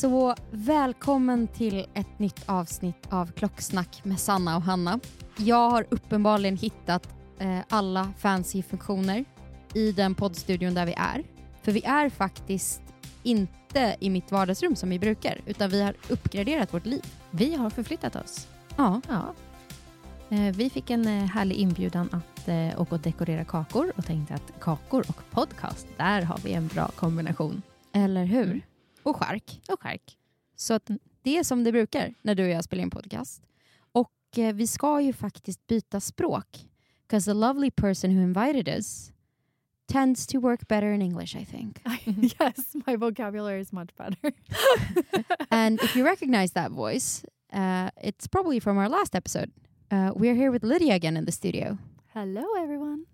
Så välkommen till ett nytt avsnitt av Klocksnack med Sanna och Hanna. Jag har uppenbarligen hittat eh, alla fancy funktioner i den poddstudion där vi är. För vi är faktiskt inte i mitt vardagsrum som vi brukar, utan vi har uppgraderat vårt liv. Vi har förflyttat oss. Ja, Ja. Eh, Vi fick en eh, härlig inbjudan att eh, åka och dekorera kakor och tänkte att kakor och podcast, där har vi en bra kombination. eller hur? Och skärk. Och skärk. Så att det är som det brukar när du och jag spelar in podcast. Och eh, vi ska ju faktiskt byta språk. Because the lovely person who invited us tends to work better in English, I think. yes, my vocabulary is much better. and if you recognize that voice, uh, it's probably from our last episode. Uh, we're here with Lydia again in the studio. Hello, everyone.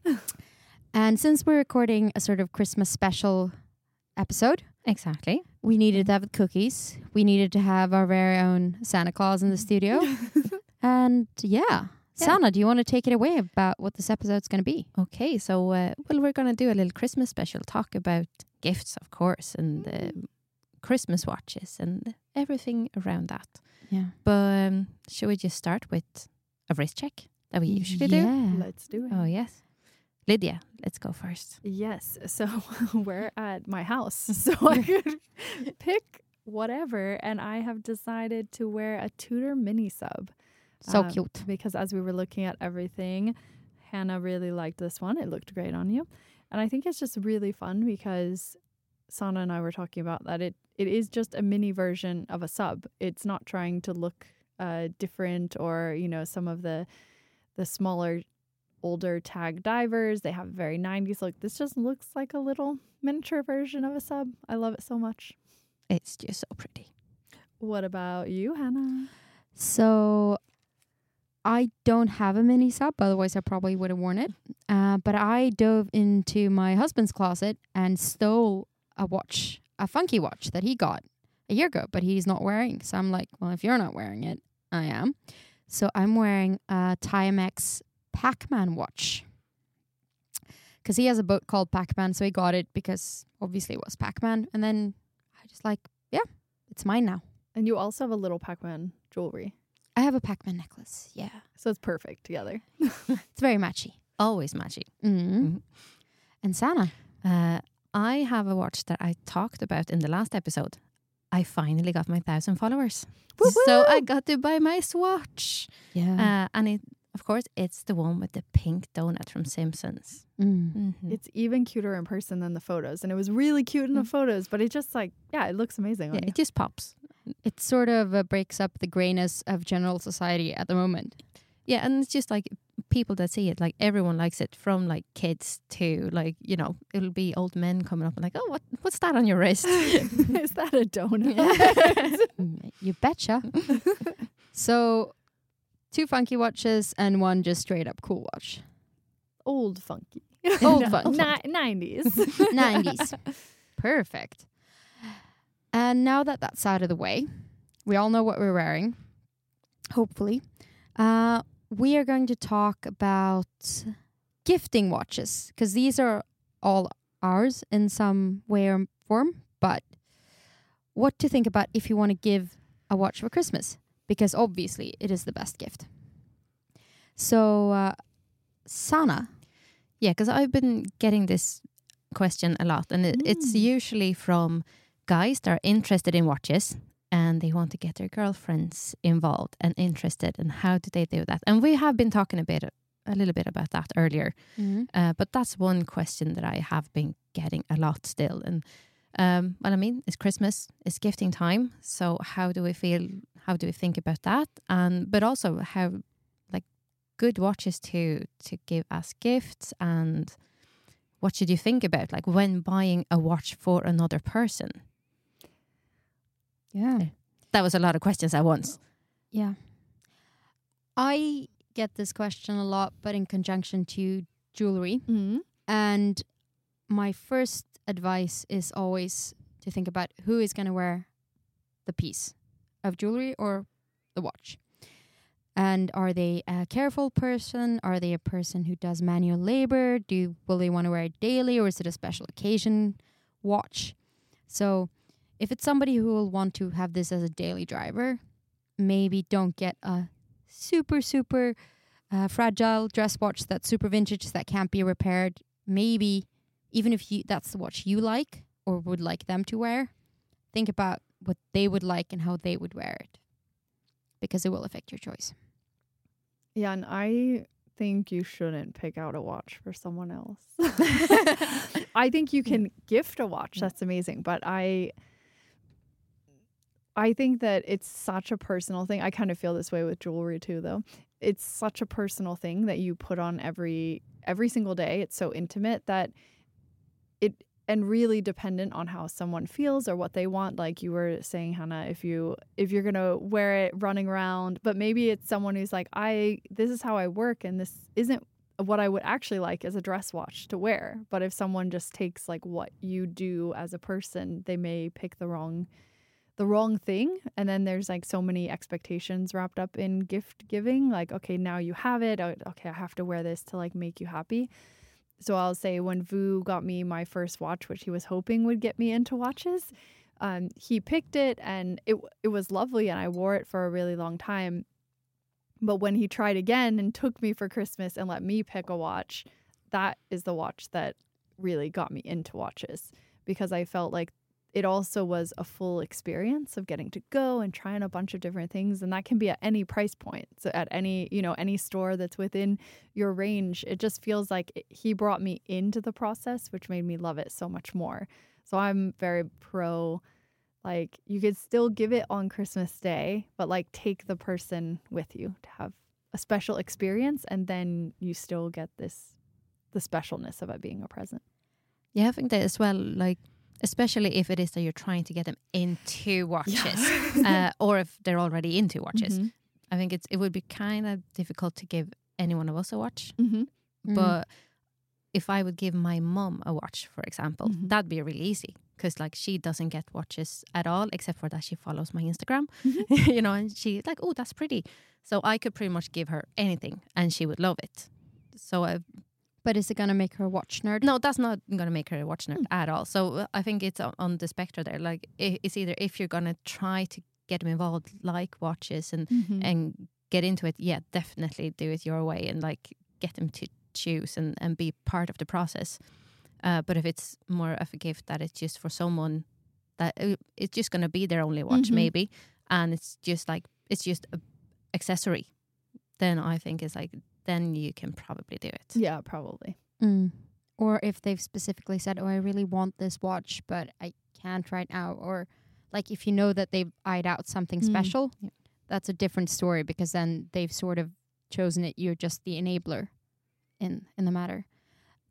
And since we're recording a sort of Christmas special episode, Exactly. We needed to have cookies. We needed to have our very own Santa Claus in the studio. and yeah. Sanna, do you want to take it away about what this episode's going to be? Okay, so uh, well, we're going to do a little Christmas special, talk about gifts, of course, and uh, Christmas watches and everything around that. Yeah. But um, should we just start with a wrist check that we usually do? Yeah. Let's do it. Oh, yes. Lydia, let's go first. Yes. So we're at my house, so I could pick whatever, and I have decided to wear a Tudor mini sub. So Um, cute. because as we were looking at everything, Hanna really liked this one. It looked great on you. And I think it's just really fun because Sanna and I were talking about that it it is just a mini version of a sub. It's not trying to look uh, different or, you know, some of the the smaller older tag divers, they have a very 90s look. This just looks like a little miniature version of a sub. I love it so much. It's just so pretty. What about you, Hanna? So I don't have a mini sub, otherwise I probably would have worn it. Uh, but I dove into my husband's closet and stole a watch, a funky watch that he got a year ago, but he's not wearing. So I'm like, well, if you're not wearing it, I am. So I'm wearing a Timex Pac-Man watch. Because he has a boat called Pac-Man, so he got it because obviously it was Pac-Man. And then I just like, yeah, it's mine now. And you also have a little Pac-Man jewelry. I have a Pac-Man necklace. Yeah. So it's perfect together. It's very matchy. Always matchy. Mm. Mhm. And Sanna. Uh, I have a watch that I talked about in the last episode. I finally got my thousand followers. So I got to buy my swatch. Yeah. Uh, and it, of course, it's the one with the pink donut from Simpsons. Mm. Mhm. It's even cuter in person than the photos. And it was really cute in the photos, but it just like, yeah, it looks amazing on Yeah, you. it just pops. It sort of uh, breaks up the grayness of general society at the moment. Yeah, and it's just like people that see it, like everyone likes it, from like kids to like you know, it'll be old men coming up and like, oh, what what's that on your wrist? Is that a donut? Mm, you betcha. so, two funky watches and one just straight up cool watch. Old funky. Old funky. ni- 90s. 90s. Perfect. And now that that's out of the way, we all know what we're wearing, hopefully. Uh, we are going to talk about gifting watches because these are all ours in some way or form. But what to think about if you want to give a watch for Christmas, because obviously it is the best gift. So, uh, Sanna, Yeah, because I've been getting this question a lot, and it, it's Mm. usually from guys that are interested in watches and they want to get their girlfriends involved and interested, and how do they do that? And we have been talking a bit, a little bit about that earlier, uh, but that's one question that I have been getting a lot still. And um, well, I mean, it's Christmas, it's gifting time, so how do we feel? How do we think about that? And but also how like good watches to to give as gifts and what should you think about like when buying a watch for another person yeah. that was a lot of questions at once Yeah. I get this question a lot, but in conjunction to jewelry. Mhm. And my first advice is always to think about who is going to wear the piece of jewelry or the watch. And are they a careful person? Are they a person who does manual labor? Do will they want to wear it daily or is it a special occasion watch? So if it's somebody who will want to have this as a daily driver, maybe don't get a super super uh, fragile dress watch that's super vintage that can't be repaired. Maybe even if you that's the watch you like or would like them to wear, think about what they would like and how they would wear it, because it will affect your choice. Yeah, and I think you shouldn't pick out a watch for someone else. I think you can gift a watch. That's amazing, but I I think that it's such a personal thing. I kind of feel this way with jewelry too though. It's such a personal thing that you put on every every single day. It's so intimate that it and really dependent on how someone feels or what they want like you were saying Hanna if you if you're to wear it running around but maybe it's someone who's like I this is how I work and this isn't what I would actually like as a dress watch to wear. But if someone just takes like what you do as a person they may pick the wrong the wrong thing. And then there's like so many expectations wrapped up in gift giving like okay now you have it. Uh, okay I have to wear this to like make you happy so I'll say when Vu got me my first watch, which he was hoping would get me into watches, um, he picked it and it it was lovely, and I wore it for a really long time. But when he tried again and took me for Christmas and let me pick a watch, that is the watch that really got me into watches because I felt like it also was a full experience of getting to go and try on a bunch of different things and that can be at any price point. So at any you know any store that's within your range it just feels like it- he brought me into the process which made me love it so much more. So i'm very pro like you could still give it on christmas day but like take the person with you to have a special experience and then you still get this the specialness of it being a present. Yeah i think that as well like especially if it is that you're trying to get them into watches uh, or if they're already into watches Mhm. i think it's it would be kind of difficult to give any one of us a watch. Mm. but if i would give my mom a watch for example Mhm. that'd be really easy because like she doesn't get watches at all except for that she follows my instagram you know and she's like oh that's pretty so i could pretty much give her anything and she would love it so i But is it gonna make her a watch nerd? no, that's not going to make her a watch nerd at all. So uh, I think it's on, the spectrum there. Like it's either if you're going to try to get them involved, like watches and Mhm. and get into it, yeah, definitely do it your way and like get them to choose and and be part of the process. Uh, but if it's more of a gift that it's just for someone that uh, it's just going to be their only watch, Mhm. maybe, and it's just like it's just a accessory, then I think it's like then you can probably do it. yeah probably Mm. Or if they've specifically said, "Oh, I really want this watch, but I can't right now," or like if you know that they've eyed out something Mm. special, Yeah. that's a different story because then they've sort of chosen it. You're just the enabler in in the matter.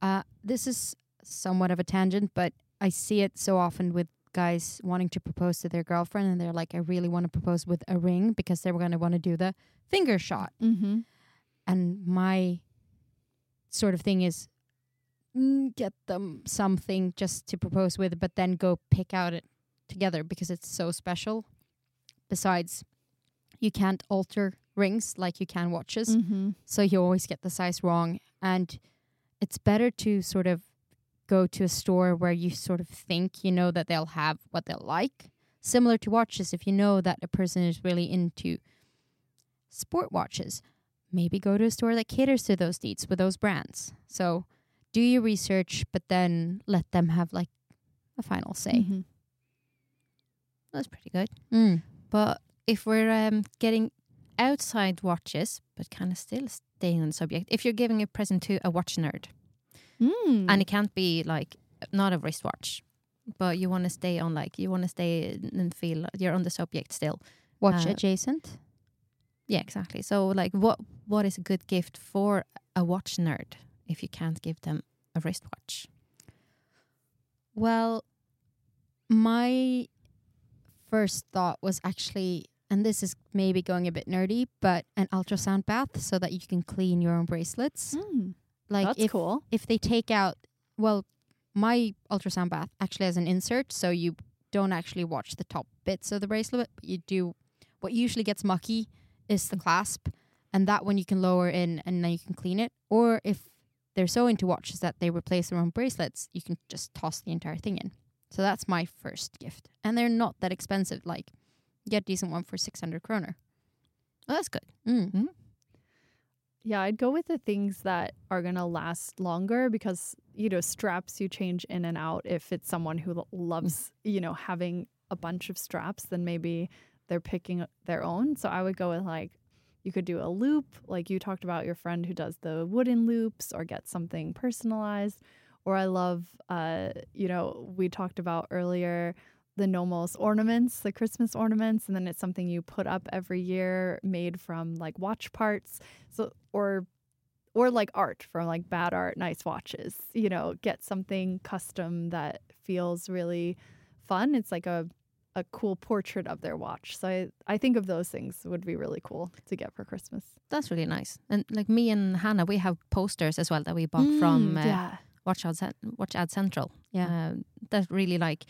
Uh, this is somewhat of a tangent, but I see it so often with guys wanting to propose to their girlfriend, and they're like, "I really want to propose with a ring because they're going to want to do the finger shot." Mm-hmm. And my sort of thing is mm, get them something just to propose with, but then go pick out it together because it's so special. Besides, you can't alter rings like you can watches, Mm-hmm. so you always get the size wrong. And it's better to sort of go to a store where you sort of think you know that they'll have what they'll like. Similar to watches, if you know that a person is really into sport watches, maybe go to a store that caters to those needs with those brands. So do your research, but then let them have like a final say. Mm-hmm. That's pretty good. Mm. But if we're um, getting outside watches, but kind of still staying on the subject, if you're giving a present to a watch nerd, Mm. and it can't be like not a wristwatch, but you want to stay on like you want to stay and feel you're on the subject still. Watch Uh, adjacent. Yeah, exactly. So like, what what is a good gift for a watch nerd if you can't give them a wristwatch? Well, my first thought was actually, and this is maybe going a bit nerdy, but an ultrasound bath so that you can clean your own bracelets. Mm. Like That's if cool. if they take out, well, my ultrasound bath actually has an insert, so you don't actually watch the top bits of the bracelet, but you do. What usually gets mucky is the clasp, and that one you can lower in and then you can clean it. Or if they're so into watches that they replace their own bracelets, you can just toss the entire thing in. So that's my first gift, and they're not that expensive. Like, get a decent one for six hundred kroner. Oh, that's good. Mm. Yeah, I'd go with the things that are going to last longer because, you know, straps you change in and out. If it's someone who lo- loves, you know, having a bunch of straps, then maybe they're picking their own. So I would go with like, you could do a loop, like you talked about your friend who does the wooden loops, or get something personalized. Or I love, uh, you know, we talked about earlier the Nomos ornaments, the Christmas ornaments, and then it's something you put up every year made from like watch parts. So or or like art from like bad art, nice watches. You know, get something custom that feels really fun. It's like a a cool portrait of their watch. So I, I think of those things would be really cool to get for Christmas. That's really nice. And like me and Hanna, we have posters as well that we bought from uh, Mm, yeah. Watch Ad Cen- Watch Ad Central. Yeah. Um, that really like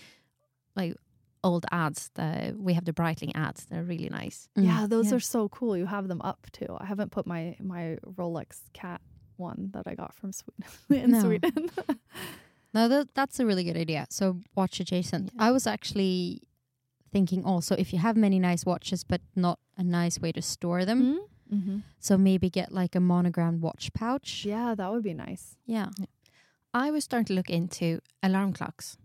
like old ads. The, we have the Breitling ads. They're really nice. Yeah, those Yeah. are so cool. You have them up too. I haven't put my my Rolex cat one that I got from Sweden in No. Sweden. No, that, that's a really good idea. So watch adjacent. Yeah. I was actually thinking also if you have many nice watches but not a nice way to store them, mm-hmm. so maybe get like a monogrammed watch pouch. Yeah, that would be nice. Yeah. I was starting to look into alarm clocks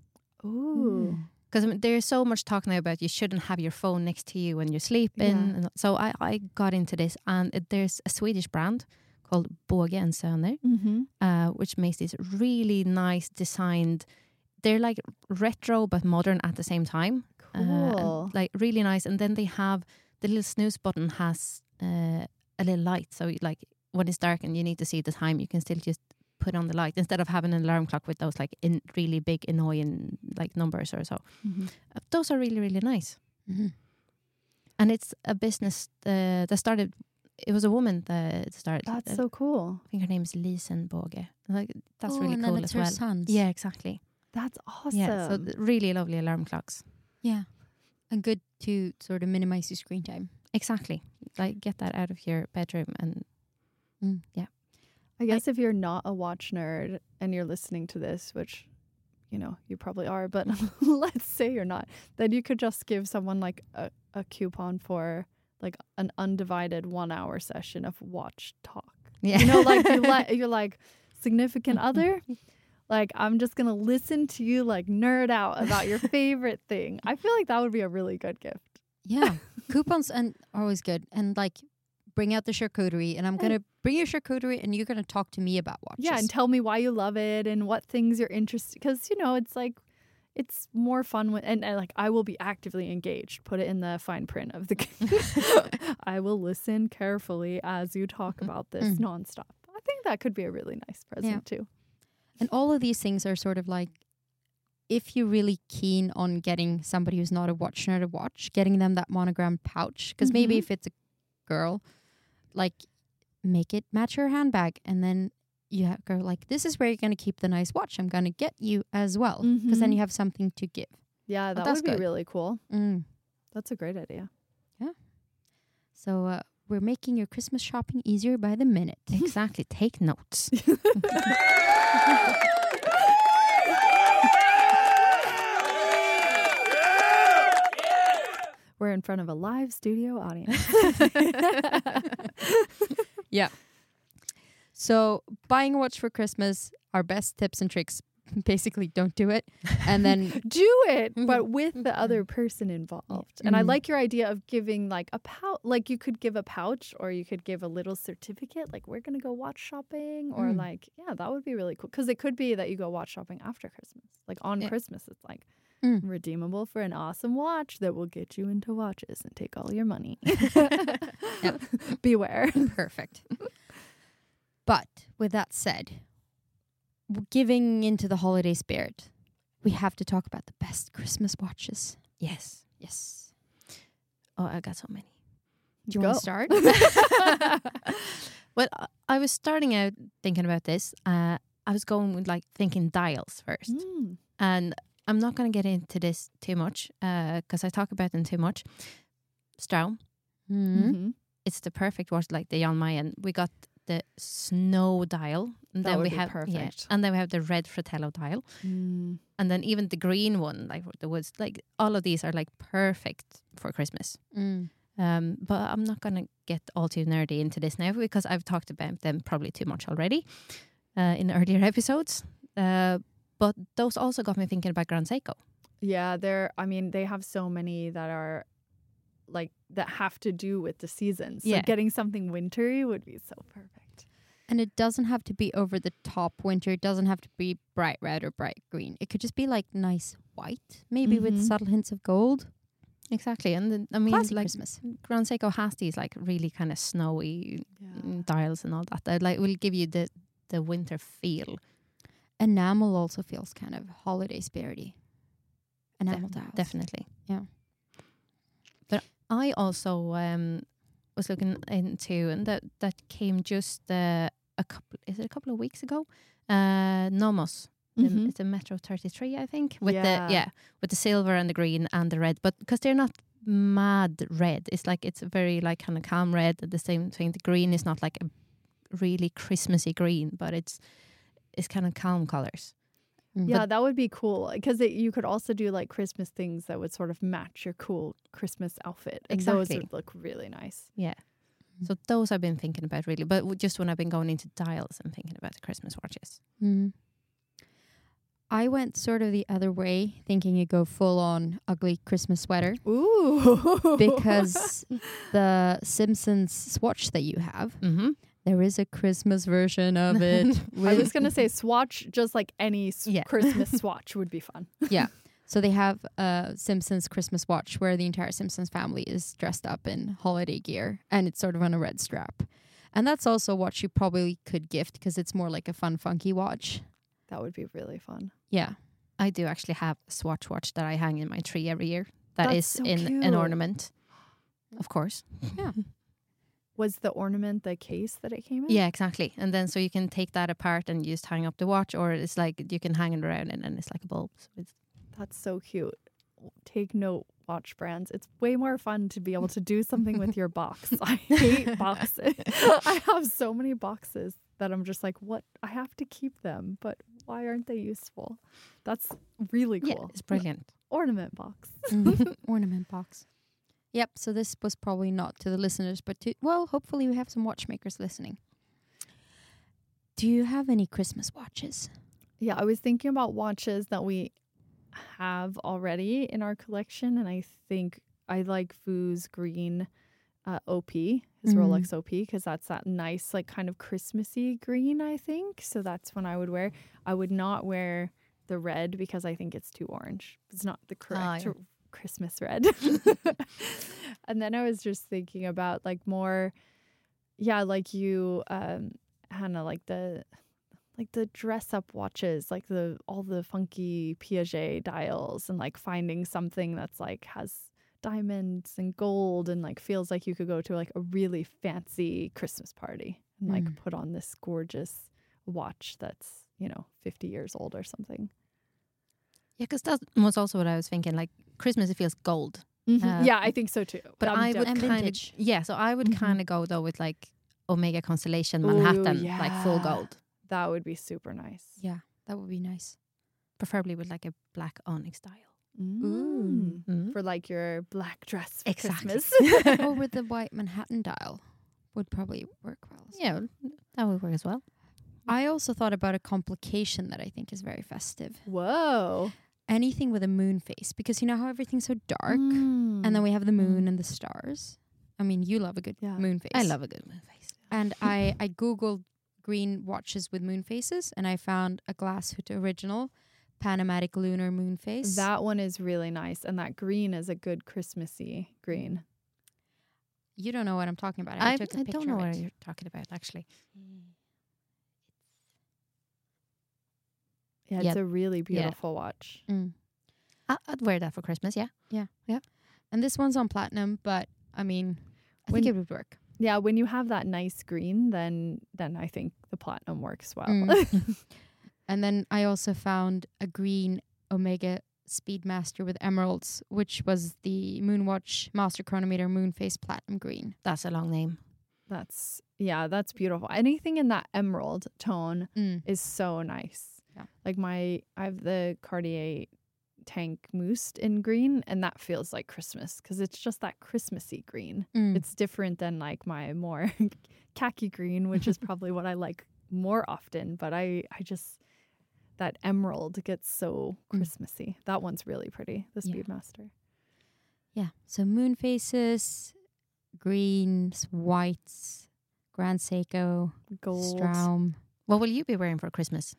Ooh. because I mean, there's so much talk now about you shouldn't have your phone next to you when you're sleeping. Yeah. And so I, I got into this, and it, there's a Swedish brand called Båge and Söner, Mm-hmm. uh, which makes these really nice designed. They're like retro but modern at the same time. Uh, Cool. like really nice. And then they have the little snooze button has uh, a little light, so like when it's dark and you need to see the time, you can still just put on the light instead of having an alarm clock with those like in really big annoying like numbers or so. Mhm. Uh, those are really really nice, Mm-hmm. and it's a business uh, that started. It was a woman that started. That's uh, so cool. I think her name is Lisen Båge. Like that's Oh, really cool as her well. sons. Yeah, exactly. That's awesome. Yeah, so really lovely alarm clocks. Yeah. And good to sort of minimize your screen time. Exactly. Like get that out of your bedroom and Mm. yeah. I guess if you're not a watch nerd and you're listening to this, which you know you probably are, but let's say you're not, then you could just give someone like a, a coupon for like an undivided one hour session of watch talk. Yeah. You know, like you like you're like significant other. Like I'm just gonna listen to you like nerd out about your favorite thing. I feel like that would be a really good gift. Yeah. Coupons and are always good. And like bring out the charcuterie and I'm gonna bring your charcuterie and you're gonna talk to me about watches. Yeah, and tell me why you love it and what things you're interested. Because you know, it's like, it's more fun when and, and like I will be actively engaged. Put it in the fine print of the. I will listen carefully as you talk about this Mm. nonstop. I think that could be a really nice present too. And all of these things are sort of like if you're really keen on getting somebody who's not a watch nerd to watch, getting them that monogram pouch. Because maybe Mhm. if it's a girl, like make it match her handbag, and then you have, go like, "This is where you're gonna keep the nice watch. I'm gonna get you as well." Because then Mhm. you have something to give. Yeah, that that's would be good. really cool. Mm. That's a great idea. Yeah. So uh, we're making your Christmas shopping easier by the minute. Exactly. Take notes. We're in front of a live studio audience. yeah. So buying a watch for Christmas, our best tips and tricks. Basically, don't do it, and then Do it, but with the other person involved. And I Mhm. like your idea of giving like a pouch, like you could give a pouch or you could give a little certificate, like we're going to go watch shopping, or Mm. like, yeah, that would be really cool. Because it could be that you go watch shopping after Christmas. Like on Yeah. Christmas, it's like Mm. redeemable for an awesome watch that will get you into watches and take all your money. Beware. perfect. But with that said, w- giving into the holiday spirit, we have to talk about the best Christmas watches. yes. Yes. Oh, I got so many. Do you want to start? Well, I- was starting out thinking about this. Uh, I was going with like thinking dials first. Mm. and I'm not going to get into this too much because I talk about them too much. Straum, Mhm. Mhm. it's the perfect watch, like the Jan Mayen. We got the snow dial, and That then we have yeah, and then we have the red Fratello dial, Mm. and then even the green one, like the woods. Like all of these are like perfect for Christmas. Mm. Um, but I'm not going to get all too nerdy into this now because I've talked about them probably too much already uh, in earlier episodes. Uh, but those also got me thinking about Grand Seiko. Yeah, they're. I mean, they have so many that are like that have to do with the seasons. So Yeah. getting something wintry would be so perfect. And it doesn't have to be over the top winter. It doesn't have to be bright red or bright green. It could just be like nice white, maybe with Mhm. subtle hints of gold. Exactly, and then, I mean, Classic like Christmas. Grand Seiko has these like really kind of snowy Yeah. mm, dials and all that. That like will give you the the winter feel. Enamel also feels kind of holiday spirity. Enamel Def- dials. definitely. Yeah. I also um, was looking into, and that that came just uh, a couple. Is it a couple of weeks ago? Uh, Nomos. The, Mhm. It's a Metro 33, I think, with Yeah. the yeah, with the silver and the green and the red, but because they're not mad red, it's like it's a very like kind of calm red. The same thing, the green is not like a really Christmassy green, but it's it's kind of calm colors. Mm. Yeah, that would be cool because you could also do like Christmas things that would sort of match your cool Christmas outfit. And those Exactly. would look really nice. Yeah. So those I've been thinking about really, but just when I've been going into dials, I'm thinking about the Christmas watches. Mm. I went sort of the other way, thinking you go full on ugly Christmas sweater Ooh. because the Simpsons swatch that you have, Mm-hmm. There is a Christmas version of it. I was with- gonna say swatch, just like any s- Yeah. Christmas swatch would be fun. yeah. So they have a Simpsons Christmas watch where the entire Simpsons family is dressed up in holiday gear and it's sort of on a red strap. And that's also a watch you probably could gift because it's more like a fun, funky watch. That would be really fun. Yeah. I do actually have a Swatch watch that I hang in my tree every year. That is That's so in cute. an ornament, of course. Was the ornament the case that it came in? Yeah, exactly. And then so you can take that apart and just hang up the watch, or it's like you can hang it around and, and it's like a bulb. So it's, That's so cute. Take note, watch brands. It's way more fun to be able to do something with your box. I hate boxes. I have so many boxes that I'm just like, what? I have to keep them, but why aren't they useful? That's really cool. yeah, it's brilliant. Ornament box. Mm-hmm. Ornament box. Yep. So this was probably not to the listeners, but to, well, hopefully we have some watchmakers listening. Do you have any Christmas watches? Yeah, I was thinking about watches that we have already in our collection, and I think I like Foo's green uh, OP, his Mm. Rolex OP, because that's that nice, like kind of Christmassy green, I think. So that's when I would wear. I would not wear the red because I think it's too orange. It's not the correct Ah, yeah. r- Christmas red. and then I was just thinking about like more, yeah, like you, um, Hanna, like the like the dress up watches, like the all the funky Piaget dials, and like finding something that's like has diamonds and gold and like feels like you could go to like a really fancy Christmas party and like Mm. put on this gorgeous watch that's you know 50 years old or something. Yeah, because that was also what I was thinking. Like Christmas, it feels gold. Uh, yeah, I think so too. But I'm I would kind of yeah. So I would Mhm. kind of go though with like Omega Constellation Ooh, Manhattan, like full gold, that would be super nice. Yeah, that would be nice. preferably with like a black onyx dial. Mm. Mm. For like your black dress for Exactly. Christmas. or with the white Manhattan dial would probably work well. as Yeah, that would work as well. I also thought about a complication that I think is very festive. Whoa. Anything with a moon face, because you know how everything's so dark, Mm. and then we have the moon and the stars. I mean, you love a good Yeah. moon face. I love a good moon face. And I I googled green watches with moon faces, and I found a Glashütte Original PanoMatic lunar moon face. That one is really nice, and that green is a good Christmassy green. you don't know what I'm talking about. I, I, took a I picture don't know what you're talking about actually. Yeah, Yeah. it's a really beautiful watch. Mm. I, I'd wear that for Christmas. Yeah. Yeah. Yeah. And this one's on platinum, but I mean, I When- think it would work. Yeah, when you have that nice green, then then I think the platinum works well. Mm. And then I also found a green Omega Speedmaster with emeralds, which was the Moonwatch Master Chronometer Moonface Platinum Green. That's a long name. that's yeah, that's beautiful. Anything in that emerald tone Mm. is so nice. Yeah. Like my I have the Cartier Tank Must in green and that feels like Christmas because it's just that Christmassy green. Mm. It's different than like my more khaki green, which is probably what I like more often, but I I just that emerald gets so Mm. Christmassy. That one's really pretty, the Yeah. Speedmaster. Yeah. So moon faces, greens, whites, Grand Seiko, Gold. Straum. What will you be wearing for Christmas?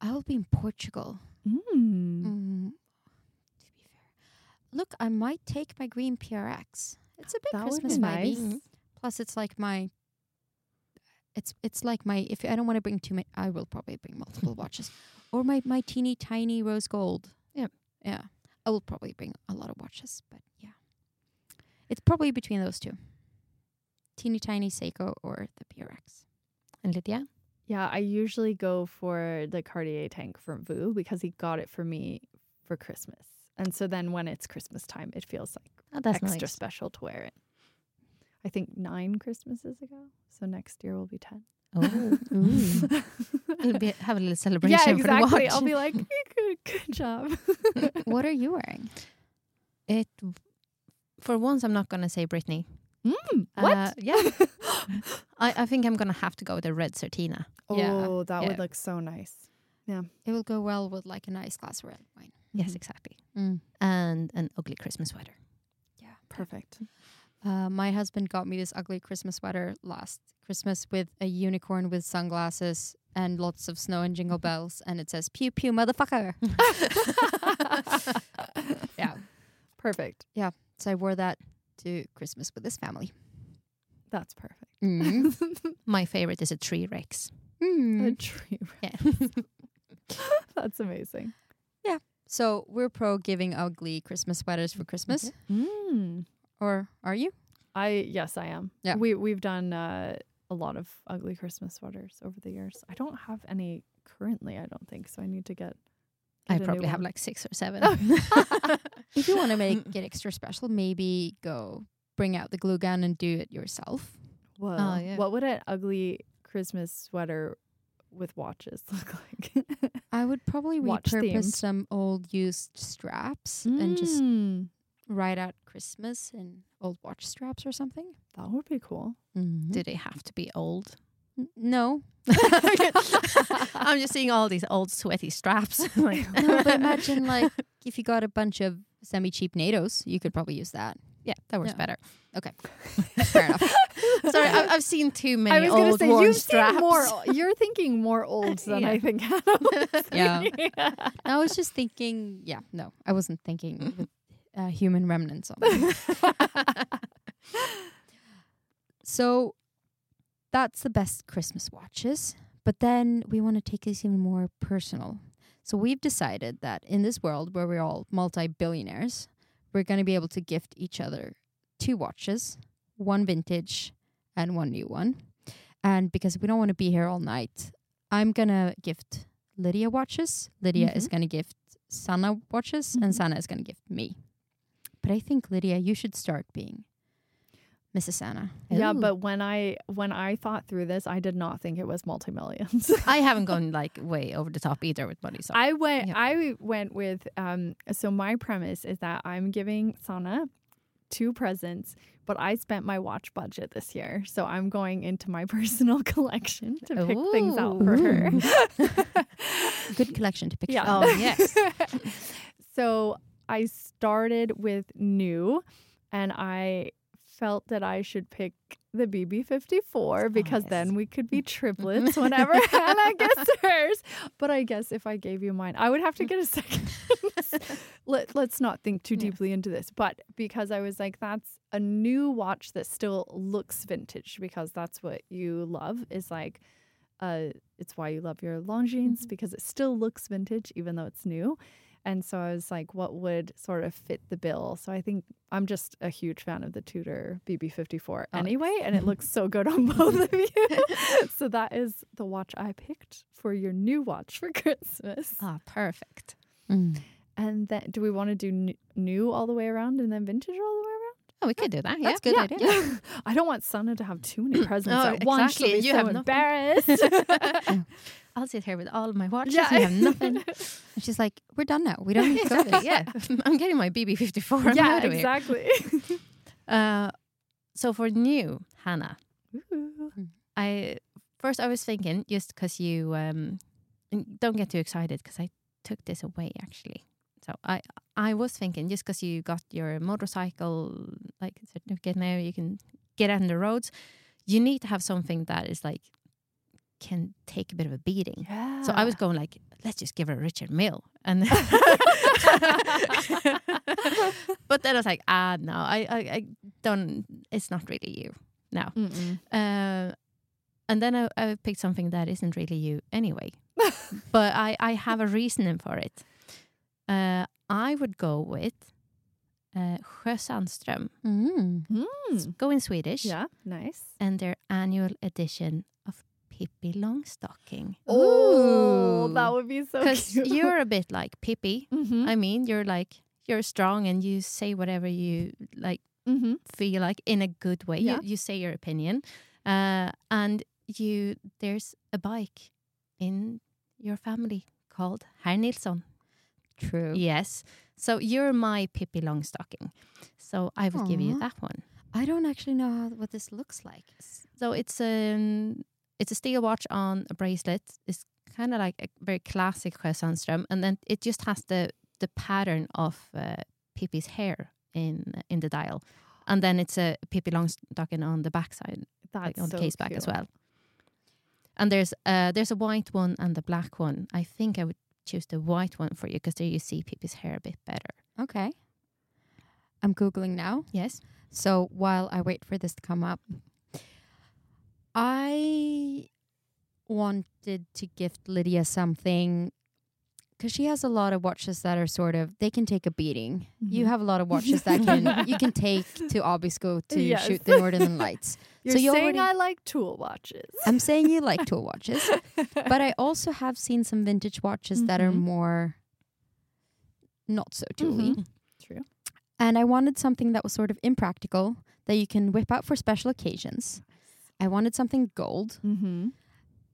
I'll be in Portugal. Mm. Mm. To be fair, look, I might take my green PRX. It's a big That Christmas nice. Plus, it's like my. It's it's like my if I don't want to bring too many, I will probably bring multiple watches, or my my teeny tiny rose gold. Yep. Yeah, I will probably bring a lot of watches, but yeah, it's probably between those two. Teeny tiny Seiko or the PRX. And Lydia? Yeah, I usually go for the Cartier tank from Vu because he got it for me for Christmas. And so then when it's Christmas time, it feels like Oh, that's extra nice. special to wear it. I think nine Christmases ago. So next year will be 10. Oh, You'll be, have a little celebration yeah, for the exactly. watch. I'll be like, good, good job. what are you wearing? it. For once, I'm not going to say Britney. Mm, what? Uh, yeah. I, I think I'm going to have to go with a red Certina. Yeah, oh, that yeah. would look so nice. Yeah. It will go well with like a nice glass of red wine. Yes, Mhm. exactly. Mm. And an ugly Christmas sweater. Yeah. Perfect. Uh, my husband got me this ugly Christmas sweater last Christmas with a unicorn with sunglasses and lots of snow and jingle bells, and it says "pew pew, motherfucker." yeah. Perfect. Yeah. So I wore that to Christmas with his family. That's perfect. Mm. My favorite is a tree rex. A Mm. tree. Yeah. That's amazing. Yeah. So we're pro giving ugly Christmas sweaters for Christmas, Mm. or are you? I yes, I am. Yeah. We we've done uh, a lot of ugly Christmas sweaters over the years. I don't have any currently. I don't think so. I need to get. I get a new probably have like six or seven. If you want to make it extra special, maybe go bring out the glue gun and do it yourself. Whoa. Oh, yeah. What would an ugly Christmas sweater with watches look like? I would probably Watch repurpose themed. some old used straps and just Mm, write out Christmas in old watch straps or something. that would be cool. Do they have to be old? No, I'm just seeing all these old sweaty straps. Like- no, but imagine like if you got a bunch of semi-cheap NATOs, you could probably use that. Yeah, that works Yeah. better. Okay, fair enough. Sorry, I, I've seen too many I was going old to say worn you've straps. seen more. You're thinking more old than Yeah. I think. Was Yeah. I was just thinking. Yeah, no, I wasn't thinking with uh, human remnants on. so that's the best Christmas watches. But then we want to take this even more personal. So we've decided that in this world where we're all multi-billionaires, we're going to be able to gift each other two watches, one vintage and one new one. And because we don't want to be here all night, I'm going to gift Lydia watches. Lydia is mm-hmm. going to gift Sanna watches and mm-hmm. Sanna is going to gift me. But I think Lydia, you should start being Mrs. Sanna. Yeah, Ooh. but when I when I thought through this, I did not think it was multi millions. I haven't gone like way over the top either with money. So I went. Yeah. I went with. Um. So my premise is that I'm giving Sanna two presents, but I spent my watch budget this year, so I'm going into my personal collection to pick things out for her. Good collection to pick Yeah. from. Oh, yes. so I started with new, and I felt that I should pick the BB54 because yes. then we could be triplets whenever Hanna gets hers. But I guess if I gave you mine, I would have to get a second. Let, let's not think too deeply into this. But because I was like, that's a new watch that still looks vintage because that's what you love is like, uh, it's why you love your Longines because it still looks vintage even though it's new. And so I was like, what would sort of fit the bill? So I think I'm just a huge fan of the Tudor BB54 anyway, and it looks so good on both of you. so that is the watch I picked for your new watch for Christmas. Ah, perfect. Mm. And then, do we want to do n- new all the way around and then vintage all the way around? Oh, we could do that. Yeah. That's a good idea. I don't want Sanna to have too many presents Oh, at once. She'll exactly, be you so have embarrassed. I'll sit here with all of my watches. Yeah. You have nothing. And she's like, we're done now. We don't need to go this. Yeah. I'm getting my BB54. I'm yeah, out of here. exactly. Uh, so for new Hanna, Ooh. I first I was thinking just because you um, don't get too excited because I took this away actually. So I I was thinking just because you got your motorcycle like certificate now, you can get out on the roads. You need to have something that is like can take a bit of a beating. Yeah. So I was going like, let's just give her a Richard Mille, and but then I was like, ah, no, I, I, I don't. It's not really you. No. Uh, and then I, I picked something that isn't really you anyway. but I, I have a reasoning for it. Uh, I would go with uh, Sjö Sandström. Mm. Mm. Go in Swedish. Yeah, nice. And their annual edition Pippi Longstocking. Oh, that would be so Because you're a bit like Pippi. mm-hmm. I mean, you're like, you're strong and you say whatever you like mm-hmm. feel like in a good way. Yeah. You, you say your opinion, uh, and you there's a bike in your family called Herr Nilsson. True. Yes, so you're my Pippi Longstocking. So I would give you that one. I don't actually know how, what this looks like. So it's um it's a steel watch on a bracelet. It's kind of like a very classic Sjö Sandström, and then it just has the the pattern of uh, Pippi's hair in in the dial, and then it's a Pippi Longstocking on the backside. That's like on the so case back as well. And there's uh there's a white one and the black one. I think I would choose the white one for you because there you see Pippi's hair a bit better. Okay. I'm Googling now. Yes. So while I wait for this to come up, I wanted to gift Lydia something because she has a lot of watches that are sort of they can take a beating. You Mhm. have a lot of watches that can you can take to Abisko to Yes. shoot the Northern Lights. You're so you saying already, I like tool watches. I'm saying you like tool watches, but I also have seen some vintage watches that are Mhm. more not so tooly. Mhm. True. And I wanted something that was sort of impractical that you can whip out for special occasions. I wanted something gold. Mm-hmm.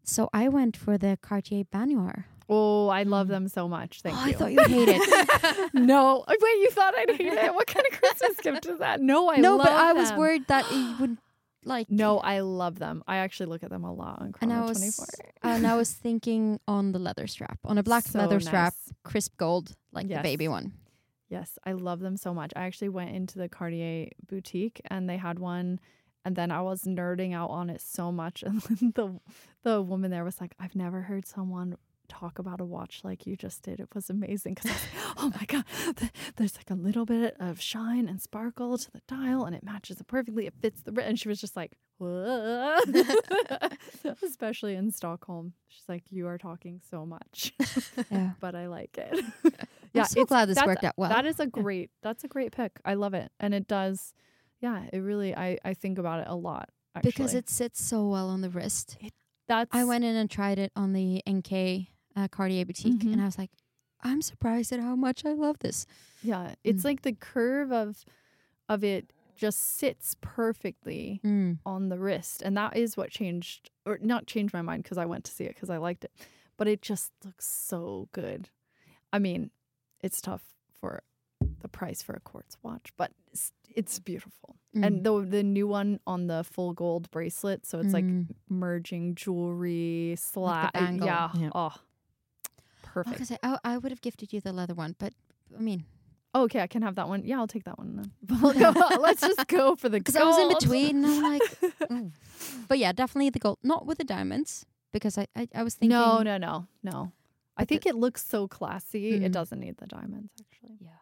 So I went for the Cartier Baignoire. Oh, I love them so much. Thank oh, you. I thought you hated. it. no, wait, you thought I'd hate it? What kind of Christmas gift is that? No, I no, love but I was them. worried that you would like. No, I love them. I actually look at them a lot on And I Chrono was 24. and I was thinking on the leather strap, on a black So leather strap, crisp gold, like Yes. the baby one. Yes, I love them so much. I actually went into the Cartier boutique and they had one and then I was nerding out on it so much and the the woman there was like, "I've never heard someone talk about a watch like you just did. It was amazing because oh my god, th- there's like a little bit of shine and sparkle to the dial, and it matches it perfectly. It fits the. And she was just like, especially in Stockholm. She's like, "You are talking so much, Yeah. but I like it." yeah, I'm so glad this worked out well. That is a great. That's a great pick. I love it, and it does. Yeah, it really. I I think about it a lot. Actually. because it sits so well on the wrist. that's I went in and tried it on the NK uh, Cartier boutique, Mhm. and I was like, I'm surprised at how much I love this. Yeah, it's Mm. like the curve of of it just sits perfectly Mm. on the wrist, and that is what changed or not changed my mind because I went to see it because I liked it, but it just looks so good. I mean, it's tough for the price for a quartz watch, but it's, it's beautiful. Mm. And the the new one on the full gold bracelet, so it's like Mm. merging jewelry, slat, bangle. yeah, Yeah. oh, perfect. was gonna I, I would have gifted you the leather one, but I mean, Oh, okay, I can have that one. Yeah, I'll take that one. Then. Let's just go for the because I was in between, and I'm like, ooh. but yeah, definitely the gold, not with the diamonds, because I I, I was thinking, No, no, no, no. I think the- it looks so classy. Mhm. It doesn't need the diamonds, actually. Yeah.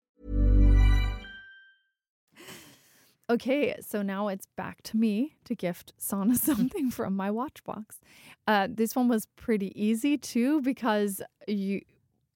Okay, so now it's back to me to gift Sanna something from my watch box. Uh, this one was pretty easy too because you.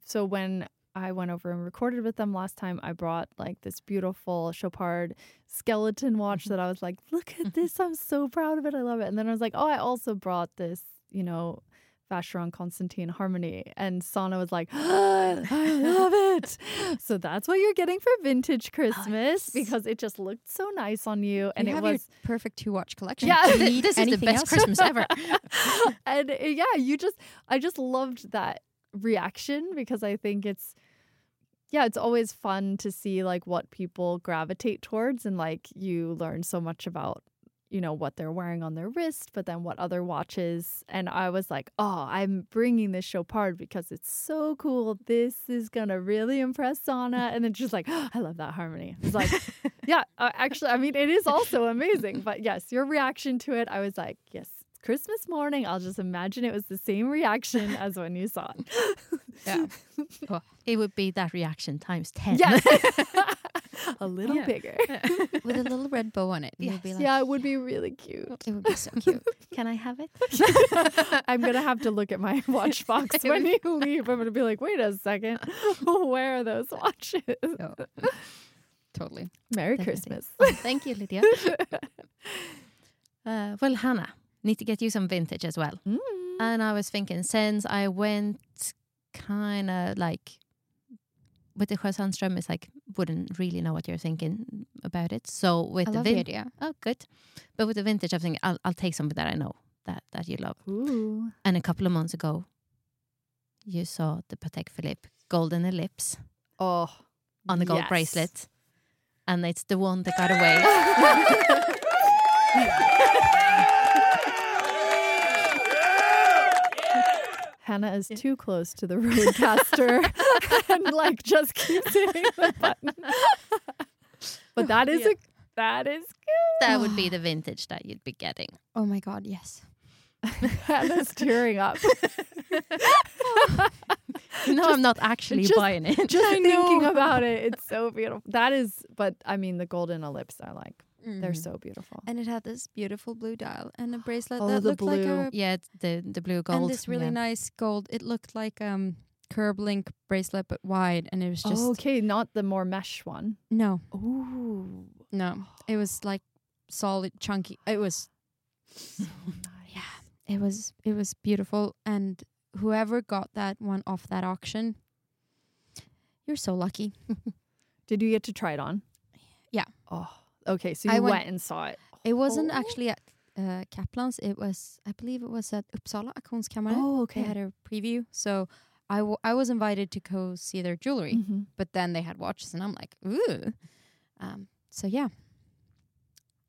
So when I went over and recorded with them last time, I brought like this beautiful Chopard skeleton watch that I was like, "Look at this! I'm so proud of it. I love it." And then I was like, "Oh, I also brought this, you know." Vacheron Constantin Harmony. And Sanna was like, I love it. So that's what you're getting for vintage Christmas because it just looked so nice on you. And you it was perfect to watch collection. Yeah, th- this is the best else? Christmas ever. and uh, yeah, you just I just loved that reaction because I think it's yeah, it's always fun to see like what people gravitate towards and like you learn so much about you know what they're wearing on their wrist, but then what other watches. And I was like, oh, I'm bringing this Chopard because it's so cool. This is gonna really impress Sanna. And then she's like, oh, I love that harmony. It's like, yeah, uh, actually, I mean, it is also amazing. But yes, your reaction to it, I was like, yes, Christmas morning. I'll just imagine it was the same reaction as when you saw it. Yeah. Oh, it would be that reaction times 10. Yeah. a little Yeah. bigger. with a little red bow on it. and You'll be like, yeah, it would be really cute. it would be so cute. Can I have it? I'm gonna have to look at my watch box when you leave. I'm gonna be like, wait a second, where are those watches? Oh, totally. Merry Definitely. Christmas. Oh, thank you, Lydia. uh, well, Hanna, need to get you some vintage as well. Mm. And I was thinking, since I went kind of like with the Sjöö Sandström, it's like wouldn't really know what you're thinking about it. So with I the idea. oh, good. But with the vintage, I'm thinking I'll, I'll take something that I know that that you love. Ooh. And a couple of months ago, you saw the Patek Philippe Golden Ellipse Oh, on the gold yes. bracelet, and it's the one that got away. Hanna is too close to the RØDECaster and like just keeps hitting the button. but that is Yeah. a that is good. that would be the vintage that you'd be getting. Oh my god, yes. Hanna's tearing up. no, I'm not actually just- buying it. Just thinking about it, it's so beautiful. That is, but I mean, the golden ellipse are like they're Mhm. so beautiful. And it had this beautiful blue dial and a bracelet Oh, that the looked like a yeah, the the blue gold. and this really yeah. nice gold. It looked like um curb link bracelet but wide, and it was just okay, not the more mesh one. no, Ooh, no. It was like solid, chunky. It was so nice. yeah, it was it was beautiful. And whoever got that one off that auction, you're so lucky. Did you get to try it on? Yeah. Oh, okay. So I you went- went, and saw it. It wasn't Oh. actually at uh, Kaplan's. It was, I believe, it was at Uppsala Auktionskammaren. Oh, okay. They had a preview, so I, w- I was invited to go see their jewelry. Mm-hmm. but then they had watches and I'm like, ooh. Um, so yeah.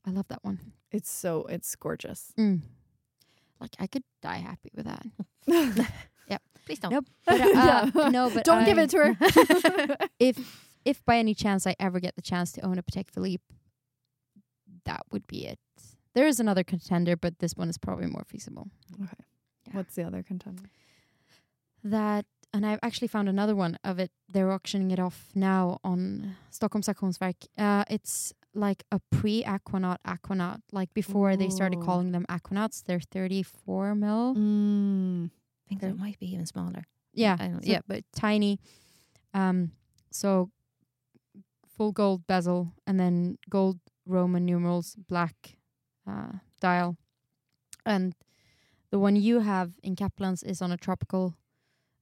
I love that one. It's so it's gorgeous. Mm. Like I could die happy with that. Yep. Please don't. Nope. But, uh, Yeah. no, but Don't give it to her. If if by any chance I ever get the chance to own a Patek Philippe, that would be it. There is another contender, but this one is probably more feasible. okay. Yeah. What's the other contender? That and I've actually found another one of it. They're auctioning it off now on Stockholms Auktionsverk. Uh, it's like a pre-aquanaut aquanaut. Like before they started calling them aquanauts, they're 34 mil. Mm. I think that might be even smaller. Yeah, I don't- so- yeah. but tiny. Um, so full gold bezel and then gold Roman numerals, black uh, dial, and the one you have in Kaplan's is on a tropical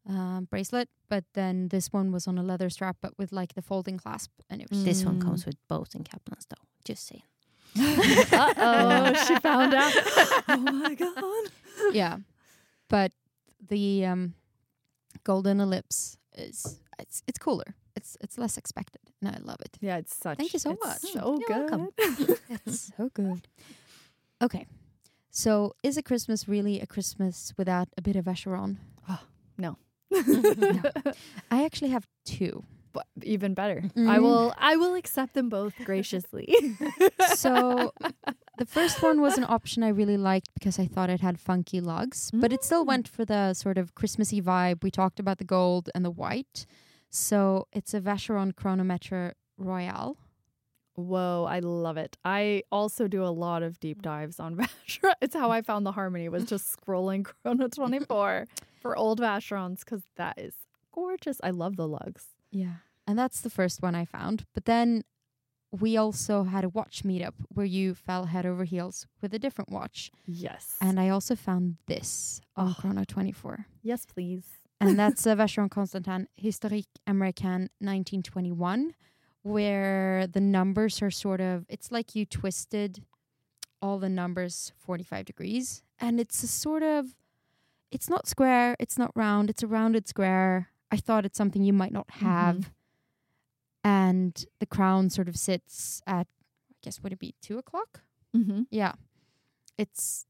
um, bracelet, but then this one was on a leather strap, but with like the folding clasp, and it was This one Mm. comes with both in Kaplan's though. Just saying. uh oh, she found out. Oh my god. yeah, but the um, golden ellipse is it's it's cooler. It's it's less expected, and I love it. Yeah, it's such. Thank you so much. So You're good. It's so good. Okay, so is a Christmas really a Christmas without a bit of Vacheron? no. I actually have two. But even better. I Mm. will. I will accept them both graciously. So the first one was an option I really liked because I thought it had funky lugs, but it still Mm. went for the sort of Christmassy vibe. We talked about the gold and the white. So it's a Vacheron Chronometer Royale. Whoa, I love it. I also do a lot of deep dives on Vacheron. It's how I found the harmony was just scrolling Chrono 24 for old Vacherons because that is gorgeous. I love the lugs. Yeah. And that's the first one I found. But then we also had a watch meetup where you fell head over heels with a different watch. Yes. And I also found this on Oh. Chrono 24. yes, please. And that's a Vacheron Constantin Historique Américaine 1921, where the numbers are sort of, it's like you twisted all the numbers 45 degrees. And it's a sort of, it's not square, it's not round, it's a rounded square. I thought it's something you might not have. And the crown sort of sits at, I guess, would it be two o'clock? Mm-hmm. Yeah. It's,